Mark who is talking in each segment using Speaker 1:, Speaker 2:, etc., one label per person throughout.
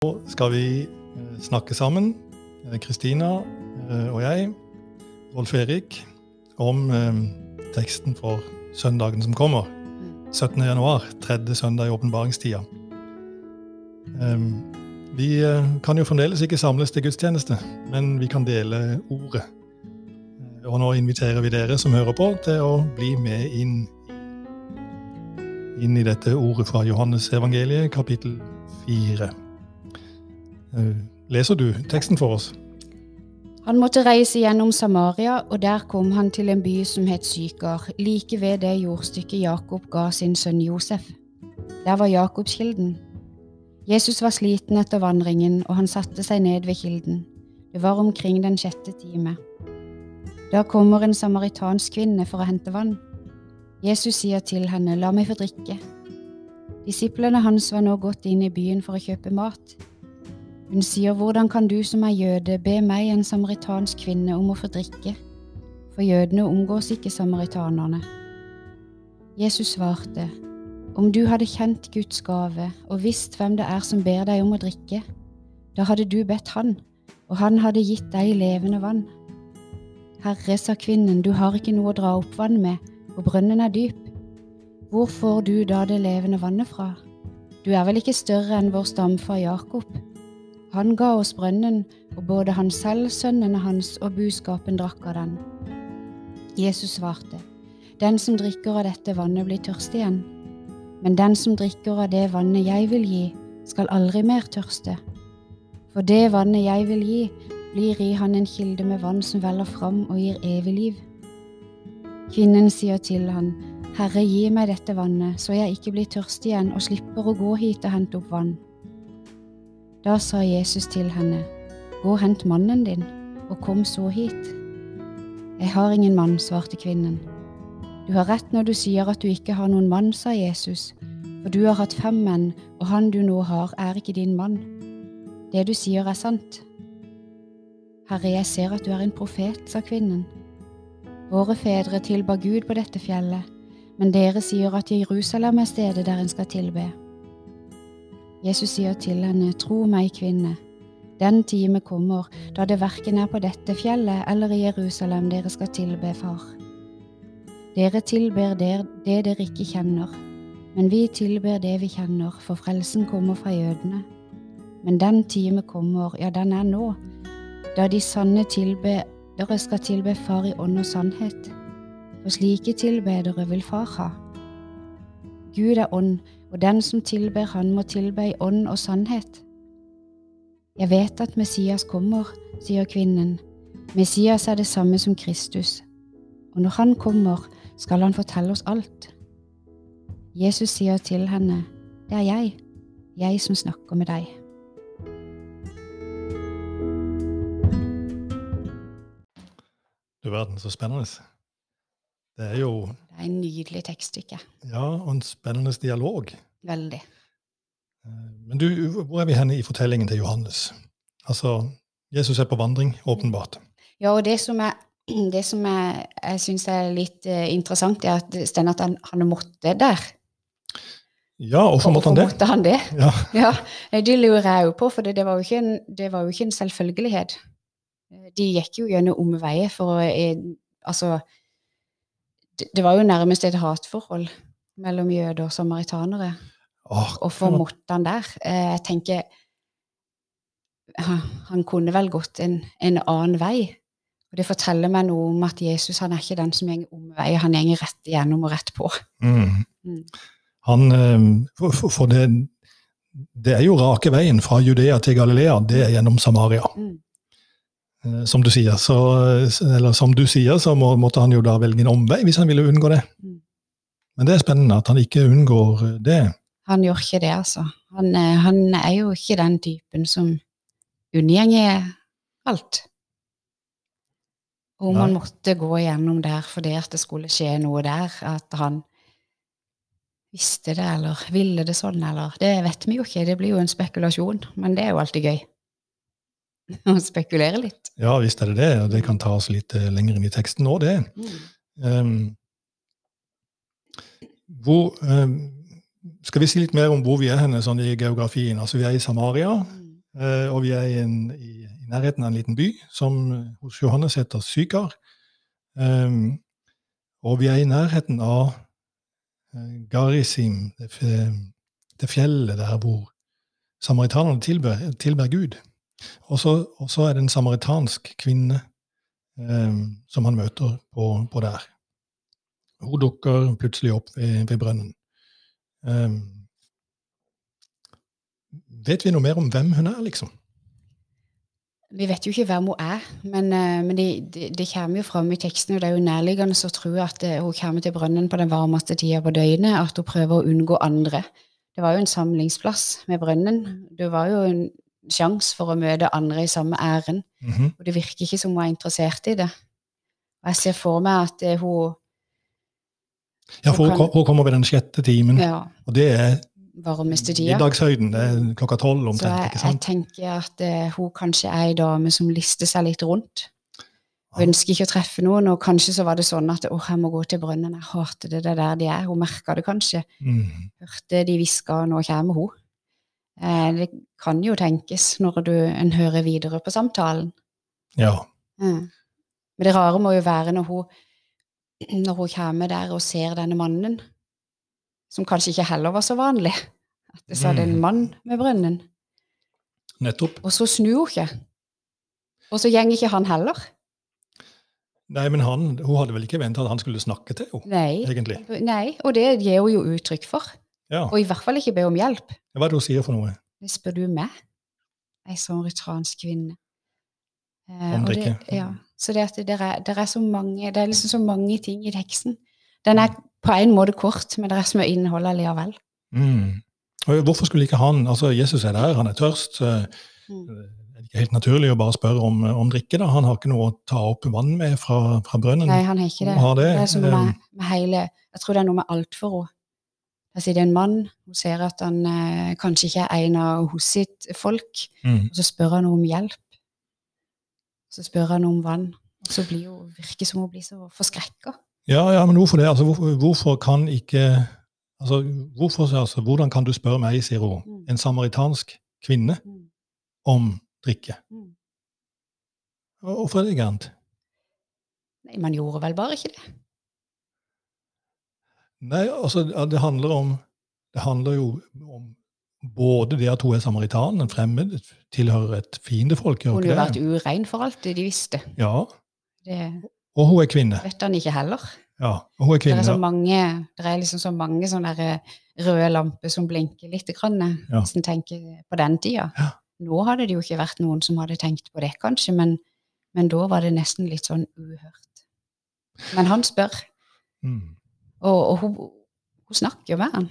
Speaker 1: Nå skal vi eh, snakke sammen, eh, Kristina eh, og jeg, Rolf Erik, om teksten for søndagen som kommer. 17. januar, tredje søndag i åpenbaringstida. Eh, vi kan jo fremdeles ikke samles til gudstjeneste, men vi kan dele ordet. Og nå inviterer vi dere som hører på, til å bli med inn, inn i dette ordet fra Johannes evangeliet, kapittel 4. Eh, Leser du teksten for oss?
Speaker 2: Han måtte reise gjennom Samaria, og der kom han til en by som het Syker, like ved det jordstykket Jakob ga sin sønn Josef. Der var Jakobskilden. Jesus var sliten etter vandringen, og han satte seg ned ved kilden. Det var omkring den sjette time. Da kommer en samaritansk kvinne for å hente vann. Jesus sier til henne, la meg få drikke. Disiplene hans var nå gått inn i byen for å kjøpe mat. Hun sier, hvordan kan du som er jøde be meg, en samaritansk kvinne, om å få drikke? For jødene omgås ikke samaritanerne. Jesus svarte, om du hadde kjent Guds gave og visst hvem det er som ber deg om å drikke, da hadde du bedt han, og han hadde gitt deg levende vann. Herre, sa kvinnen, du har ikke noe å dra opp vann med, og brønnen er dyp. Hvor får du da det levende vannet fra? Du er vel ikke større enn vår stamfar Jakob? Han ga oss brønnen, og både han selv, sønnene hans og buskapen drakk av den. Jesus svarte, Den som drikker av dette vannet, blir tørst igjen. Men den som drikker av det vannet jeg vil gi, skal aldri mer tørste. For det vannet jeg vil gi, blir i han en kilde med vann som veller fram og gir evig liv. Kvinnen sier til han, Herre, gi meg dette vannet, så jeg ikke blir tørst igjen og slipper å gå hit og hente opp vann. Da sa Jesus til henne, Gå og hent mannen din, og kom så hit. Jeg har ingen mann, svarte kvinnen. Du har rett når du sier at du ikke har noen mann, sa Jesus, for du har hatt fem menn, og han du nå har, er ikke din mann. Det du sier er sant. Herre, jeg ser at du er en profet, sa kvinnen. Våre fedre tilba Gud på dette fjellet, men dere sier at Jerusalem er stedet der en skal tilbe. Jesus sier til henne, tro meg, kvinne, den time kommer da det verken er på dette fjellet eller i Jerusalem dere skal tilbe Far. Dere tilber det, dere ikke kjenner, men vi tilber det vi kjenner, for frelsen kommer fra jødene. Men den time kommer, ja, den er nå, da de sanne tilbedere skal tilbe Far i ånd og sannhet. For slike tilbedere vil Far ha. Gud er ånd, og den som tilber Han må tilbe i ånd og sannhet. Jeg vet at Messias kommer, sier kvinnen. Messias er det samme som Kristus, og når han kommer, skal han fortelle oss alt. Jesus sier til henne, Det er jeg, jeg som snakker med deg.
Speaker 1: Du verden, så spennende. Det er jo
Speaker 2: Det er en nydelig tekststykke.
Speaker 1: ja, og en spennende dialog.
Speaker 2: Veldig.
Speaker 1: Eh, Men du, hvor er vi henne i fortellingen til Johannes? Altså, Jesus er på vandring, åpenbart.
Speaker 2: Ja, og det som, er, det som jeg, jeg syns er litt uh, interessant, er at det at han, han måtte der.
Speaker 1: Ja, hvorfor måtte han det?
Speaker 2: måtte han det?
Speaker 1: Ja,
Speaker 2: Ja, det lurer jeg jo på, for det, det, var en, det var jo ikke en selvfølgelighet. De gikk jo gjennom omveier for å eh, Altså, det, var jo nærmest et hatforhold mellom jøder og samaritanere.
Speaker 1: Åh,
Speaker 2: og måtte han der? Eh, Jeg tenker han, kunne vel gått en, en annen vei. Og det forteller meg noe om at Jesus han er ikke den som går omveier, han går rett igjennom og rett på.
Speaker 1: Mm.
Speaker 2: Mm.
Speaker 1: Han, eh, for, for- for det, det er jo rake veien fra Judea til Galilea, det er gjennom Samaria.
Speaker 2: Mm.
Speaker 1: Eh, Som du sier, så, eller som du sier, så må, måtte han jo da velge en omvei hvis han ville unngå det.
Speaker 2: Mm.
Speaker 1: Men det er spennende at han ikke unngår det.
Speaker 2: Han gjør ikke det, altså. Han, eh, han er jo ikke den typen som unngjenger alt. Om han måtte gå igjennom der fordi at det skulle skje noe der, at han visste det, eller ville det sånn, eller Det vet vi jo ikke, det blir jo en spekulasjon, men det er jo alltid gøy. Å spekulere litt.
Speaker 1: Ja, visst er det det, og det kan ta oss litt eh, lenger inn i teksten nå, det. Um, hvor, um, skal vi si litt mer om hvor vi er henne sånn i geografien? Altså, vi er i Samaria.
Speaker 2: Mm.
Speaker 1: eh, og vi er i, en, i, i, nærheten av en liten by som eh, hos Johannes heter Sykar. Um, og vi er i nærheten av uh, Garisim, det, det, fjellet der hvor samaritanerne tilber, tilber Gud. Og så er det en samaritansk kvinne eh, som han møter på, på der. Hun dukker plutselig opp ved, ved brønnen. Eh, vet vi noe mer om hvem hun er, liksom?
Speaker 2: Vi vet jo ikke hvem hun er, men, uh, men det, det, det, kommer jo fram i teksten. og Det er jo nærliggende å tro at uh, hun kommer til brønnen på den varmeste tida på døgnet, at hun prøver å unngå andre. Det var jo en samlingsplass med brønnen. Det var jo en sjanse for å møte andre i samme ærend. Mm -hmm. Og det virker ikke som hun er interessert i det. Og jeg ser for meg at det, hun
Speaker 1: ja, for hun, hun kommer ved den sjette timen, ja. og det er
Speaker 2: varmeste tida.
Speaker 1: Middagshøyden. Det er klokka tolv omtrent.
Speaker 2: Så jeg, jeg tenker at uh, hun kanskje er ei dame som lister seg litt rundt. Hun ønsker ikke å treffe noen, og kanskje så var det sånn at åh, jeg må gå til brønnen, jeg hater det, det er der de er. Hun merka det kanskje. Mm. Hørte de hviska, nå kommer hun. Eh, det kan jo tenkes når du, en hører videre på samtalen.
Speaker 1: Ja.
Speaker 2: Mm. Men det rare må jo være når hun når hun kommer der og ser denne mannen, som kanskje ikke heller var så vanlig, at det satt en mm. mann med brønnen.
Speaker 1: Nettopp.
Speaker 2: Og så snur hun ikke. Og så går ikke han heller.
Speaker 1: Nei, men han, hun hadde vel ikke ventet at han skulle snakke til henne?
Speaker 2: Nei,
Speaker 1: egentlig.
Speaker 2: nei og det gir hun jo uttrykk for.
Speaker 1: Ja.
Speaker 2: Og i hvert fall ikke be om hjelp.
Speaker 1: Hva er det hun sier for noe?
Speaker 2: Det spør du meg, ei sånn rytransk kvinne.
Speaker 1: Eh, om drikke.
Speaker 2: Det, ja. Så det, det, er, det, er, så mange, det er liksom så mange ting i teksten. Den er på en måte kort, men det er så mye innhold allikevel.
Speaker 1: Mm. Og hvorfor skulle ikke han altså Jesus er der, han er tørst. Mm. Er ikke helt naturlig å bare spørre om, om, drikke? da? Han har ikke noe å ta opp vann med fra, fra brønnen?
Speaker 2: Nei, han har ikke det.
Speaker 1: Har det.
Speaker 2: det er som med, med hele, jeg tror det er noe med alt for henne. Der sitter en mann, hun ser at han eh, kanskje ikke er en av hos sitt folk, mm. og så spør han om hjelp. Så spør han om vann, og så blir hun, virker som hun blir så forskrekka.
Speaker 1: Ja, ja, men hvorfor det? Altså, hvorfor, hvorfor kan ikke altså, hvorfor, altså, Hvordan kan du spørre meg, sier hun, mm. en samaritansk kvinne, mm. om drikke? Mm. Hvorfor er det gærent?
Speaker 2: Nei, man gjorde vel bare ikke det.
Speaker 1: Nei, altså, det handler om Det handler jo om både det at hun er samaritan, en fremmed, tilhører et fiendefolk.
Speaker 2: Hun har vært urein for alt det de visste.
Speaker 1: Ja.
Speaker 2: Det
Speaker 1: og hun er kvinne.
Speaker 2: vet han ikke heller.
Speaker 1: Ja, og hun er kvinne.
Speaker 2: Det er, så mange, det er liksom så mange sånne eh, røde lamper som blinker litt, grann, ja. hvis en tenker på den tida.
Speaker 1: Ja.
Speaker 2: Nå hadde det jo ikke vært noen som hadde tenkt på det, kanskje, men, men da var det nesten litt sånn uhørt. Men han spør,
Speaker 1: mm.
Speaker 2: Og, og hun, hun, snakker jo med han.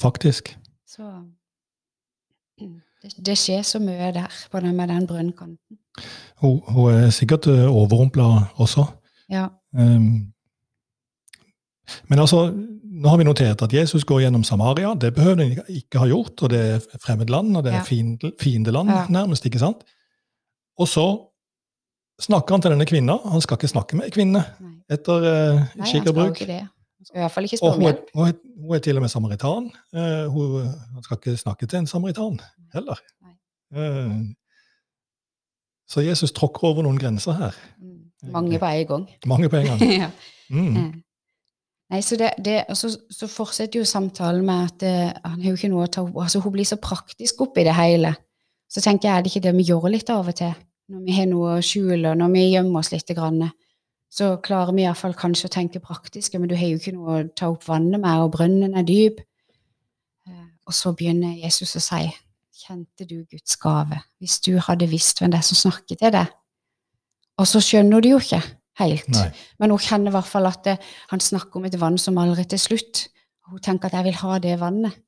Speaker 1: Faktisk.
Speaker 2: Så det, det, skjer så mye der på den, med den brønnkanten.
Speaker 1: Hun, hun, er sikkert eh, overrumpla også.
Speaker 2: Ja.
Speaker 1: Um, men altså, nå har vi notert at Jesus går gjennom Samaria. Det behøver han ikke ha gjort, og det er fremmedland, og det er ja. fiendeland, nærmest. ikke sant? Og så snakker han til denne kvinna. Han skal ikke snakke med kvinnene kvinne etter uh, skikk og bruk.
Speaker 2: Hun er.
Speaker 1: Hun, hun, er til og med samaritan. Uh, hun, han skal ikke snakke til en samaritan heller. Uh, så Jesus tråkker over noen grenser her.
Speaker 2: Mm. Mange på en gang.
Speaker 1: Mange på en gang.
Speaker 2: ja. mm. Nei, så, det, det, så, så, fortsetter jo samtalen med at det, han har jo ikke noe å ta altså Hun blir så praktisk oppi det hele. Så tenker jeg, er det ikke det vi gjør litt av og til? Når vi har noe å skjule, når vi gjemmer oss litt. Så klarer vi iallfall kanskje å tenke praktisk, men du har jo ikke noe å ta opp vannet med, og brønnen er dyp. Eh, og så begynner Jesus å si, kjente du Guds gave hvis du hadde visst hvem det er som snakker til deg? Og så skjønner du jo ikke helt,
Speaker 1: Nei.
Speaker 2: men hun kjenner i hvert fall at det, han snakker om et vann som aldri til slutt. Hun tenker at jeg vil ha det vannet.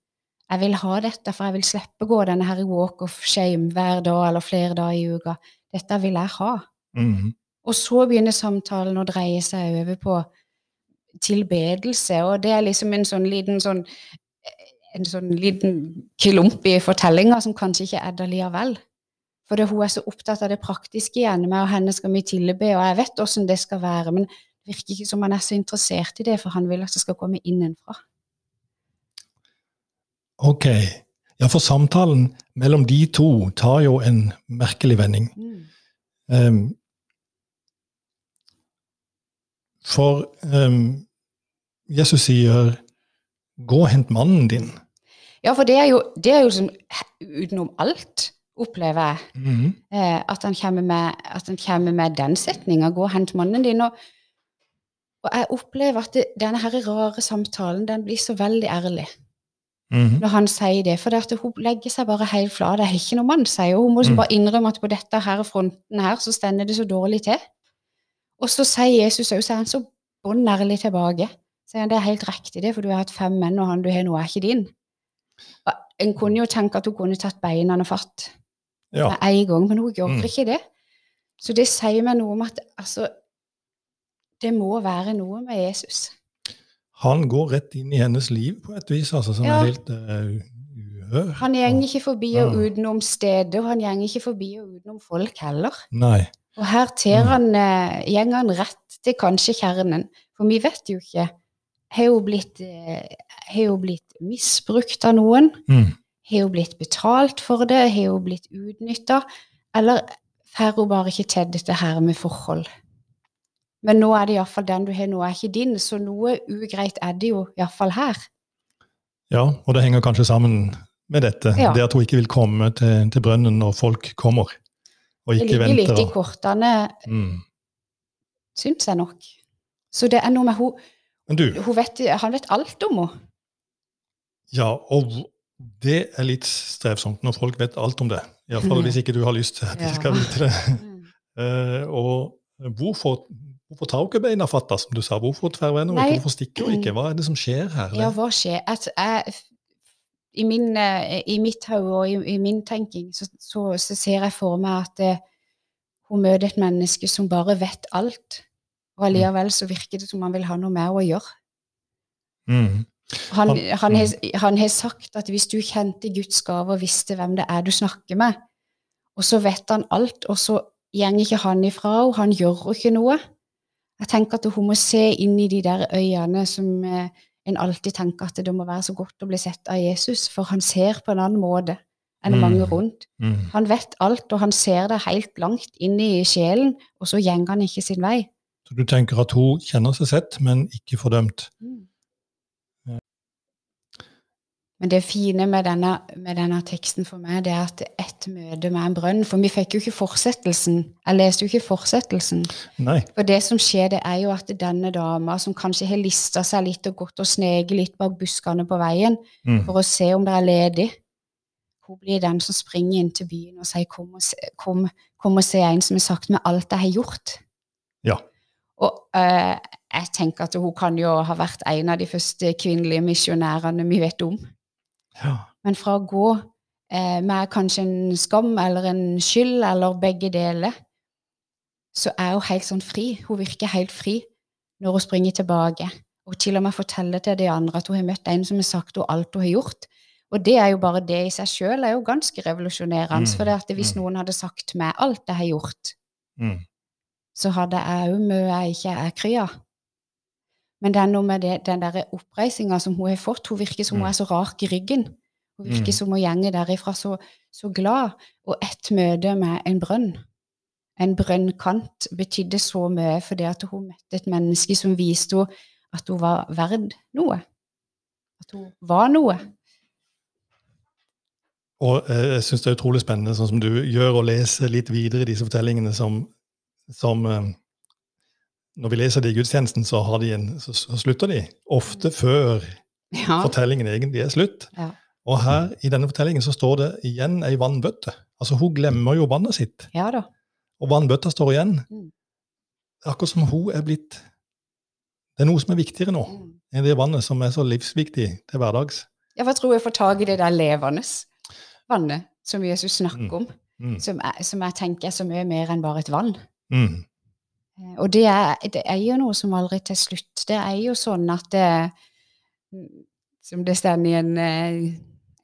Speaker 2: Jeg vil ha dette, for jeg vil slippe å gå denne her walk of shame hver dag eller flere dager i uka. Dette vil jeg ha.
Speaker 1: Mm -hmm.
Speaker 2: Og så begynner samtalen å dreie seg over på tilbedelse, og det er liksom en sånn liten sånn en sånn liten klump i fortellinga som kanskje ikke er der likevel. For det, hun er så opptatt av det praktiske igjen, Meg og henne skal vi tilbe, og jeg vet åssen det skal være, men det virker ikke som han er så interessert i det, for han vil at det skal komme innenfra.
Speaker 1: Ok. Ja, for samtalen mellom de to tar jo en merkelig vending.
Speaker 2: Mm.
Speaker 1: Um, for um, Jesus sier 'gå og hent mannen din'.
Speaker 2: Ja, for det er jo, det er jo sånn utenom alt, opplever jeg.
Speaker 1: Mhm.
Speaker 2: Eh, at, han kommer med, kommer med den setninga 'gå og hent mannen din'. Og, og jeg opplever at det, denne her rare samtalen den blir så veldig ærlig
Speaker 1: Mhm.
Speaker 2: når han sier det. For det at hun legger seg bare helt flat. Det er ikke noe man sier hun. Hun må
Speaker 1: Mm.
Speaker 2: bare innrømme at på dette her fronten her så stender det så dårlig til. Og så sier Jesus òg, så er han så bånn ærlig tilbake. Sier han det er helt riktig, det, for du har hatt fem menn, og han du har nå er ikke din. Og En kunne jo tenke at hun kunne tatt beina fatt
Speaker 1: Ja.
Speaker 2: med en gang, men hun gjør
Speaker 1: Mm.
Speaker 2: ikke det. Så det sier meg noe om at altså, det må være noe med Jesus.
Speaker 1: Han går rett inn i hennes liv på et vis, altså, som
Speaker 2: Ja.
Speaker 1: er helt uh, uhør.
Speaker 2: Han går ikke forbi og
Speaker 1: Ja.
Speaker 2: utenom stedet, og han går ikke forbi og utenom folk heller.
Speaker 1: Nei.
Speaker 2: Og her ter
Speaker 1: Mm.
Speaker 2: han, eh, han rett til kanskje kjernen. For vi vet jo ikke. Har hun blitt, eh, blitt misbrukt av noen?
Speaker 1: Mm.
Speaker 2: Har hun blitt betalt for det? Har hun blitt utnytta? Eller får hun bare ikke til dette her med forhold? Men nå er det iallfall den du har, nå er ikke din, så noe ugreit er det jo iallfall her.
Speaker 1: Ja, og det henger kanskje sammen med dette.
Speaker 2: Ja.
Speaker 1: Det at hun ikke vil komme til, til brønnen når folk kommer. Og ikke
Speaker 2: venter. Det ligger
Speaker 1: venter, litt
Speaker 2: i kortene,
Speaker 1: Mm.
Speaker 2: syns jeg nok. Så det er noe med hun,
Speaker 1: du,
Speaker 2: hun vet, Han vet alt om henne.
Speaker 1: ja, og det er litt strevsomt når folk vet alt om det. Iallfall hvis ikke du har lyst til at de skal vite det. Eh, og hvorfor, hvorfor tar hun ikke beina fatta, som du sa? Hvorfor tverrvender hun ikke? Hvorfor stikker hun ikke? Hva er det som skjer her?
Speaker 2: Ja, hva skjer? At jeg, i, min, eh, I mitt hode og i, i min tenking så, så, så ser jeg for meg at eh, hun møter et menneske som bare vet alt. Og allikevel så virker det som han vil ha noe mer å gjøre.
Speaker 1: Mm.
Speaker 2: Han,
Speaker 1: Han-
Speaker 2: han, har, han har sagt at hvis du kjente Guds gave og visste hvem det er du snakker med, og så vet han alt, og så går ikke han ifra henne, han gjør ikke noe. Jeg tenker at hun må se inn i de der øynene som eh, en alltid tenker at det må være så godt å bli sett av Jesus, for han ser på en annen måte enn
Speaker 1: Mm.
Speaker 2: mange rundt.
Speaker 1: Mm.
Speaker 2: Han vet alt, og han ser det helt langt inn i sjelen, og så gjenger han ikke sin vei.
Speaker 1: Så du tenker at hun kjenner seg sett, men ikke fordømt?
Speaker 2: Men det fine med denne, med denne teksten for meg, det er at ett møte med en brønn For vi fikk jo ikke fortsettelsen. Jeg leste jo ikke fortsettelsen.
Speaker 1: Nei.
Speaker 2: For det som skjer, det er jo at denne dama, som kanskje har lista seg litt og gått og sneket litt bak buskene på veien
Speaker 1: Mm.
Speaker 2: for å se om det er ledig, hun blir den som springer inn til byen og sier 'kom og se, kom, kom og se en som har sagt meg alt jeg har gjort'.
Speaker 1: Ja.
Speaker 2: Og øh, jeg tenker at hun kan jo ha vært en av de første kvinnelige misjonærene vi vet om.
Speaker 1: Ja.
Speaker 2: Men fra å gå eh, med kanskje en skam eller en skyld eller begge deler, så er hun helt sånn fri. Hun virker helt fri når hun springer tilbake. Og til og med forteller til de andre at hun har møtt en som har sagt henne alt hun har gjort. Og det er jo bare det i seg sjøl er jo ganske revolusjonerende.
Speaker 1: Mm,
Speaker 2: For det at hvis
Speaker 1: mm.
Speaker 2: noen hadde sagt meg alt jeg har gjort,
Speaker 1: Mm.
Speaker 2: så hadde jeg òg mye jeg ikke er kry av. Men det er noe med det, den der oppreisinga som hun har fått. Hun virker som hun
Speaker 1: Mm.
Speaker 2: er så rak i ryggen. Hun virker
Speaker 1: Mm.
Speaker 2: som hun gjenger derifra så, så glad. Og ett møte med en brønn, en brønnkant, betydde så mye fordi at hun møtte et menneske som viste henne at hun var verd noe. At hun var noe.
Speaker 1: Og eh, jeg syns det er utrolig spennende, sånn som du gjør, å lese litt videre i disse fortellingene som, som eh, Når vi leser det i gudstjenesten, så, har de en, så, så slutter de ofte før
Speaker 2: Ja.
Speaker 1: fortellingen egentlig er slutt.
Speaker 2: Ja.
Speaker 1: Og her i denne fortellingen så står det igjen ei vannbøtte. Altså Hun glemmer jo vannet sitt,
Speaker 2: ja da.
Speaker 1: og vannbøtta står igjen.
Speaker 2: Mm.
Speaker 1: Akkurat som hun er blitt Det er noe som er viktigere nå
Speaker 2: Mm.
Speaker 1: enn det vannet som er så livsviktig til hverdags.
Speaker 2: Ja, for jeg tror jeg får tak i det der levende vannet som Jesus snakker om.
Speaker 1: Mm.
Speaker 2: som, er, som jeg tenker er så mye mer enn bare et vann.
Speaker 1: Mm.
Speaker 2: Eh, Og det er, det er jo noe som aldri til slutt. Det er jo sånn at det, Som det står i en, eh,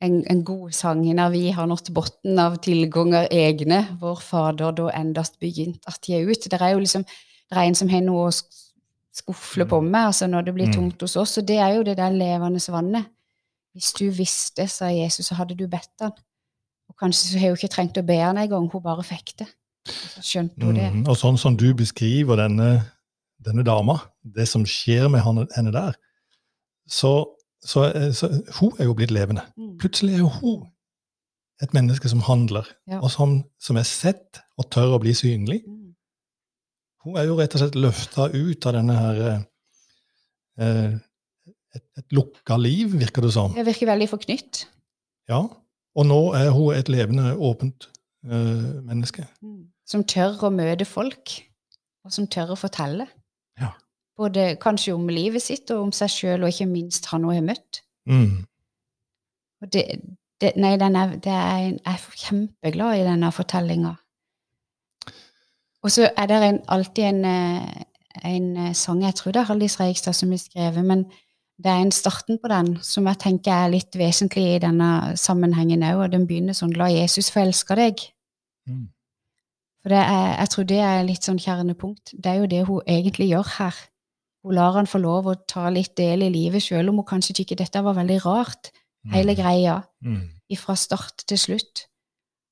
Speaker 2: en, en god sang når vi har nådd bunnen av tilganger egne, vår Fader da endast begynt at de er ut. Det er jo liksom det er en som har noe å sk- skufle på med altså når det blir
Speaker 1: tungt
Speaker 2: tomt hos oss. Og det er jo det der levende vannet. Hvis du visste, sa Jesus, så hadde du bedt han. Og kanskje så har hun ikke trengt å be han engang, hun bare fikk det. Skjønte hun det.
Speaker 1: Mm, og sånn som du beskriver denne, denne dama, det som skjer med henne, henne der, så, så, så, Hun er jo blitt levende.
Speaker 2: Mm.
Speaker 1: Plutselig er jo hun et menneske som handler,
Speaker 2: Ja.
Speaker 1: og som, som er sett og tør å bli synlig.
Speaker 2: Mm.
Speaker 1: Hun er jo rett og slett løfta ut av denne her eh, et, et lukka liv, virker det som.
Speaker 2: Det virker veldig forknytt.
Speaker 1: Ja. Og nå er hun et levende, åpent eh, menneske.
Speaker 2: Som tør å møte folk, og som tør å fortelle.
Speaker 1: Ja.
Speaker 2: Både kanskje om livet sitt og om seg sjøl, og ikke minst han hun har møtt.
Speaker 1: Mm.
Speaker 2: Og det, det, nei, den er, det er en, jeg er kjempeglad i denne fortellinga. Og så er det en, alltid en, eh, en eh, sang, jeg tror det er Haldis Reigstad som har skrevet, men det er en starten på den som jeg tenker er litt vesentlig i denne sammenhengen òg, og den begynner sånn La Jesus få elske deg.
Speaker 1: Mm.
Speaker 2: For det er, jeg tror det er litt sånn kjernepunkt. Det er jo det hun egentlig gjør her. Hun lar han få lov å ta litt del i livet, selv om hun kanskje tykker dette var veldig rart, hele greia,
Speaker 1: Mm.
Speaker 2: fra start til slutt.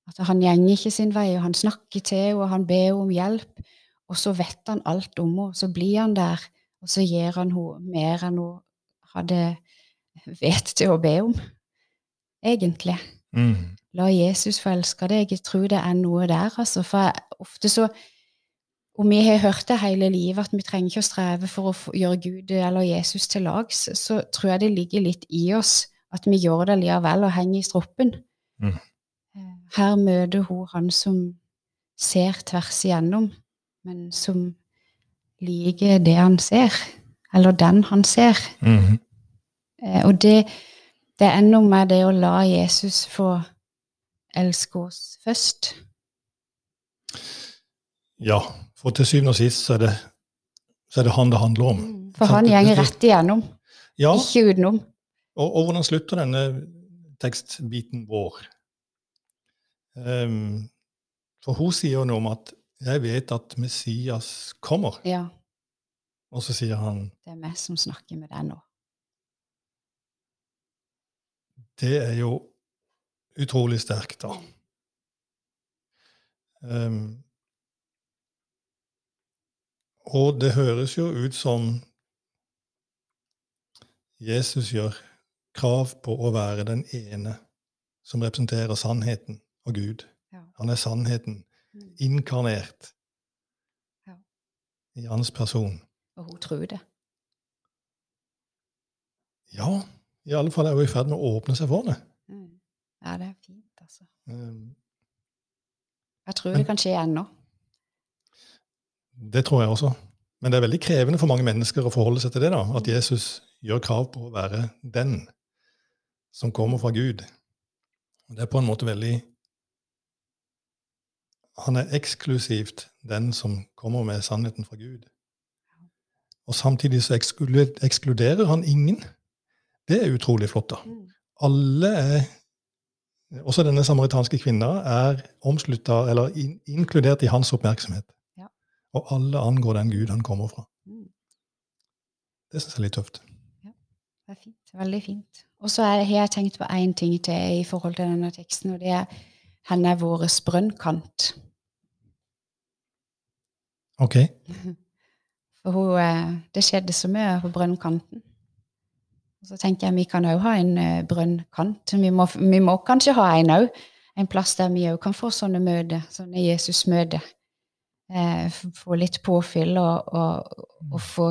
Speaker 2: At han gjenger ikke sin vei, og han snakker til henne, og han ber henne om hjelp. Og så vet han alt om henne, så blir han der, og så gir han henne mer enn hun hadde vet til å be om. Egentlig.
Speaker 1: Mm.
Speaker 2: La Jesus få elske deg. Jeg tror det er noe der, altså. For ofte så Om vi har hørt det hele livet, at vi trenger ikke å streve for å gjøre Gud eller Jesus til lags, så tror jeg det ligger litt i oss at vi gjør det likevel og henger i stroppen.
Speaker 1: Mm.
Speaker 2: Eh, Her møter hun han som ser tvers igjennom, men som liker det han ser. Eller den han ser.
Speaker 1: Mm.
Speaker 2: Eh, Og det, det er noe med det å la Jesus få elske oss først.
Speaker 1: Ja, for til syvende og sist så er det, så er det han det handler om.
Speaker 2: For han gjenger rett igjennom,
Speaker 1: Ja,
Speaker 2: ikke utenom.
Speaker 1: og, og hvordan slutter denne tekstbiten vår? Um, for hun sier jo noe om at 'jeg vet at Messias kommer',
Speaker 2: Ja,
Speaker 1: og så sier han
Speaker 2: det er vi som snakker med deg nå.
Speaker 1: Det er jo utrolig sterkt, da. Um, og det høres jo ut som Jesus gjør krav på å være den ene som representerer sannheten og Gud.
Speaker 2: Ja.
Speaker 1: Han er sannheten
Speaker 2: Mm.
Speaker 1: inkarnert
Speaker 2: Ja.
Speaker 1: i hans person.
Speaker 2: Og hun tror det.
Speaker 1: Ja, i alle fall er hun i ferd med å åpne seg for det.
Speaker 2: Mm. Ja, det er fint, altså.
Speaker 1: Ehm,
Speaker 2: Jeg tror
Speaker 1: Men-
Speaker 2: det kan skje ennå.
Speaker 1: Det tror jeg også. Men det er veldig krevende for mange mennesker å forholde seg til det. da, At Jesus gjør krav på å være den som kommer fra Gud. Og Det er på en måte veldig Han er eksklusivt den som kommer med sannheten fra Gud. Og samtidig så ekskluderer han ingen. Det er utrolig flott, da.
Speaker 2: Mm.
Speaker 1: Alle er Også denne samaritanske kvinna er omslutta, eller in, inkludert i hans oppmerksomhet.
Speaker 2: Ja.
Speaker 1: Og alle angår den Gud han kommer fra.
Speaker 2: Mm.
Speaker 1: Det syns jeg er litt tøft.
Speaker 2: Det er fint. Veldig fint. Og så har jeg tenkt på én ting til i forhold til denne teksten, og det er han er vår brønnkant.
Speaker 1: Ok.
Speaker 2: For hun, eh, det skjedde så mye på brønnkanten. Så tenker jeg vi kan òg ha en eh, brønnkant. Vi må, vi må kanskje ha en òg. En plass der vi òg kan få sånne møter, sånne Jesus-møter. Eh, få litt påfyll og, og, og få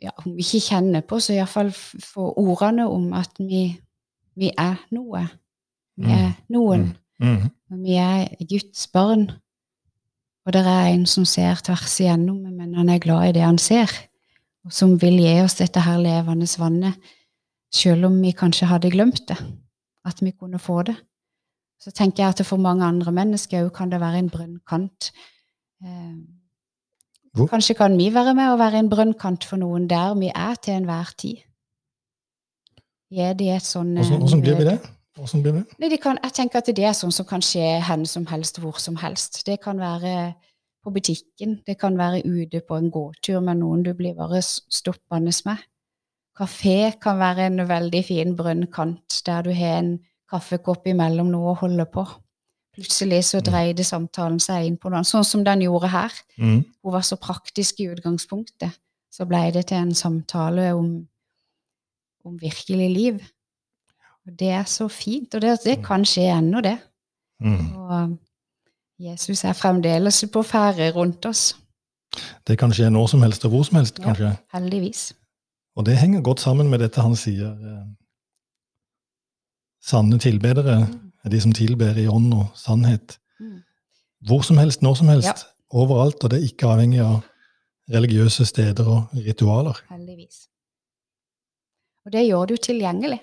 Speaker 2: ja, Om vi ikke kjenner på, så iallfall få ordene om at vi, vi er noe. Vi er noen.
Speaker 1: Mm.
Speaker 2: Mm. vi er Guds barn. Og det er en som ser tvers igjennom, men han er glad i det han ser. Og som vil gi oss dette her levende vannet, selv om vi kanskje hadde glemt det. At vi kunne få det. Så tenker jeg at for mange andre mennesker òg kan det være en brønnkant. Eh,
Speaker 1: Hvor-
Speaker 2: Kanskje kan vi være med og være en brønnkant for noen der vi er til enhver tid. Gi er et sånn
Speaker 1: Hvordan,
Speaker 2: eh,
Speaker 1: blir vi det? Blir det?
Speaker 2: Nei, de kan, jeg tenker at det er sånn som kan skje hen som helst, hvor som helst. Det kan være på butikken, det kan være ute på en gåtur med noen du blir bare stoppende med. kafé kan være en veldig fin brønnkant, der du har en kaffekopp imellom noe å holde på. Plutselig så
Speaker 1: Mm.
Speaker 2: dreide samtalen seg inn på noe, sånn som den gjorde her.
Speaker 1: Mm.
Speaker 2: Hun var så praktisk i utgangspunktet. Så ble det til en samtale om, om virkelig liv. Og det er så fint, og det, det kan skje ennå, det.
Speaker 1: Mm.
Speaker 2: Og Jesus er fremdeles på ferde rundt oss,
Speaker 1: Det kan skje når som helst og hvor som helst,
Speaker 2: Ja.
Speaker 1: kanskje.
Speaker 2: heldigvis.
Speaker 1: Og det henger godt sammen med dette han sier. eh, Sanne tilbedere er de som tilber i ånd og sannhet.
Speaker 2: Mm.
Speaker 1: Hvor som helst, når som helst.
Speaker 2: Ja.
Speaker 1: Overalt, og det er ikke avhengig av religiøse steder og ritualer.
Speaker 2: Heldigvis. Og det gjør du tilgjengelig.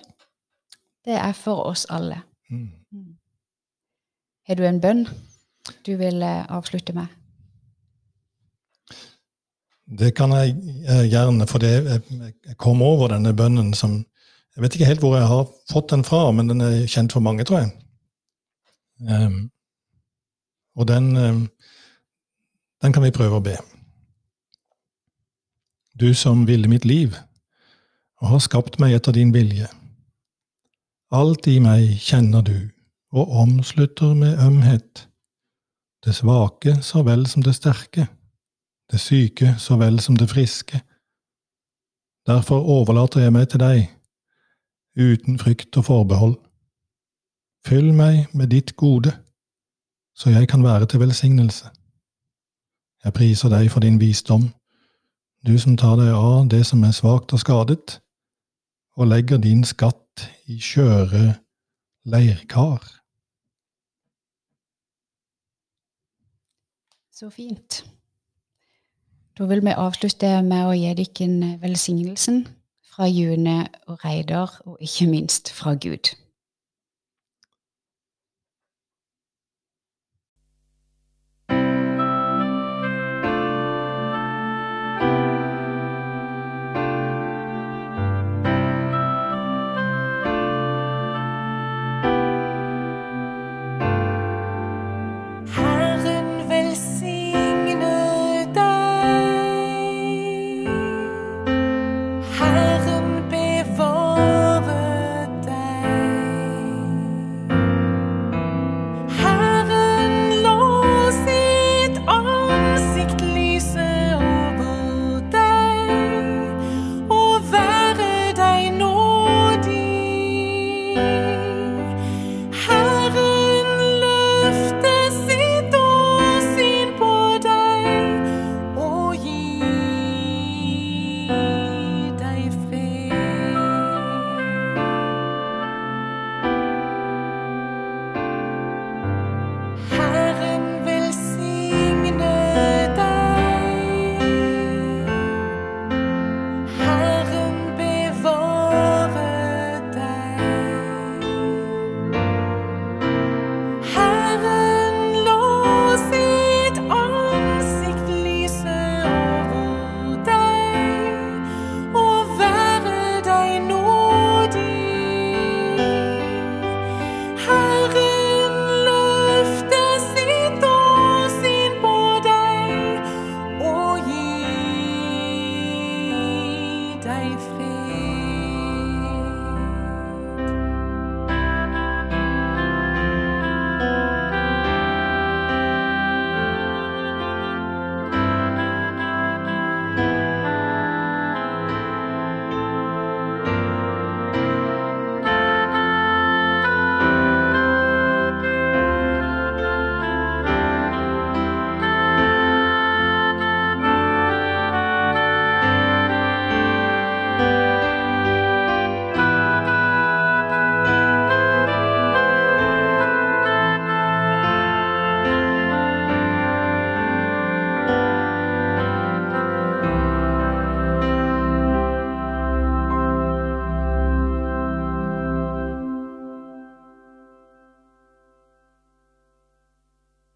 Speaker 2: Det er for oss alle.
Speaker 1: Mm.
Speaker 2: Har du en bønn du vil eh, avslutte med?
Speaker 1: Det kan jeg eh, gjerne, for jeg, kom over denne bønnen som Jeg vet ikke helt hvor jeg har fått den fra, men den er kjent for mange, tror jeg. Ehm, og den, ehm, den kan vi prøve å be. Du som ville mitt liv, og har skapt meg etter din vilje. Alt i meg kjenner du, og omslutter med ømhet. Det svake så vel som det sterke det syke så vel som det friske. Derfor overlater jeg meg til deg, uten frykt og forbehold. Fyll meg med ditt gode, så jeg kan være til velsignelse. Jeg priser deg for din visdom, du som tar deg av det som er svakt og skadet, og legger din skatt i skjøre leirkar.
Speaker 2: Så fint. Da vil vi avslutte med å gi dere velsignelsen fra June og Reidar, og ikke minst fra Gud.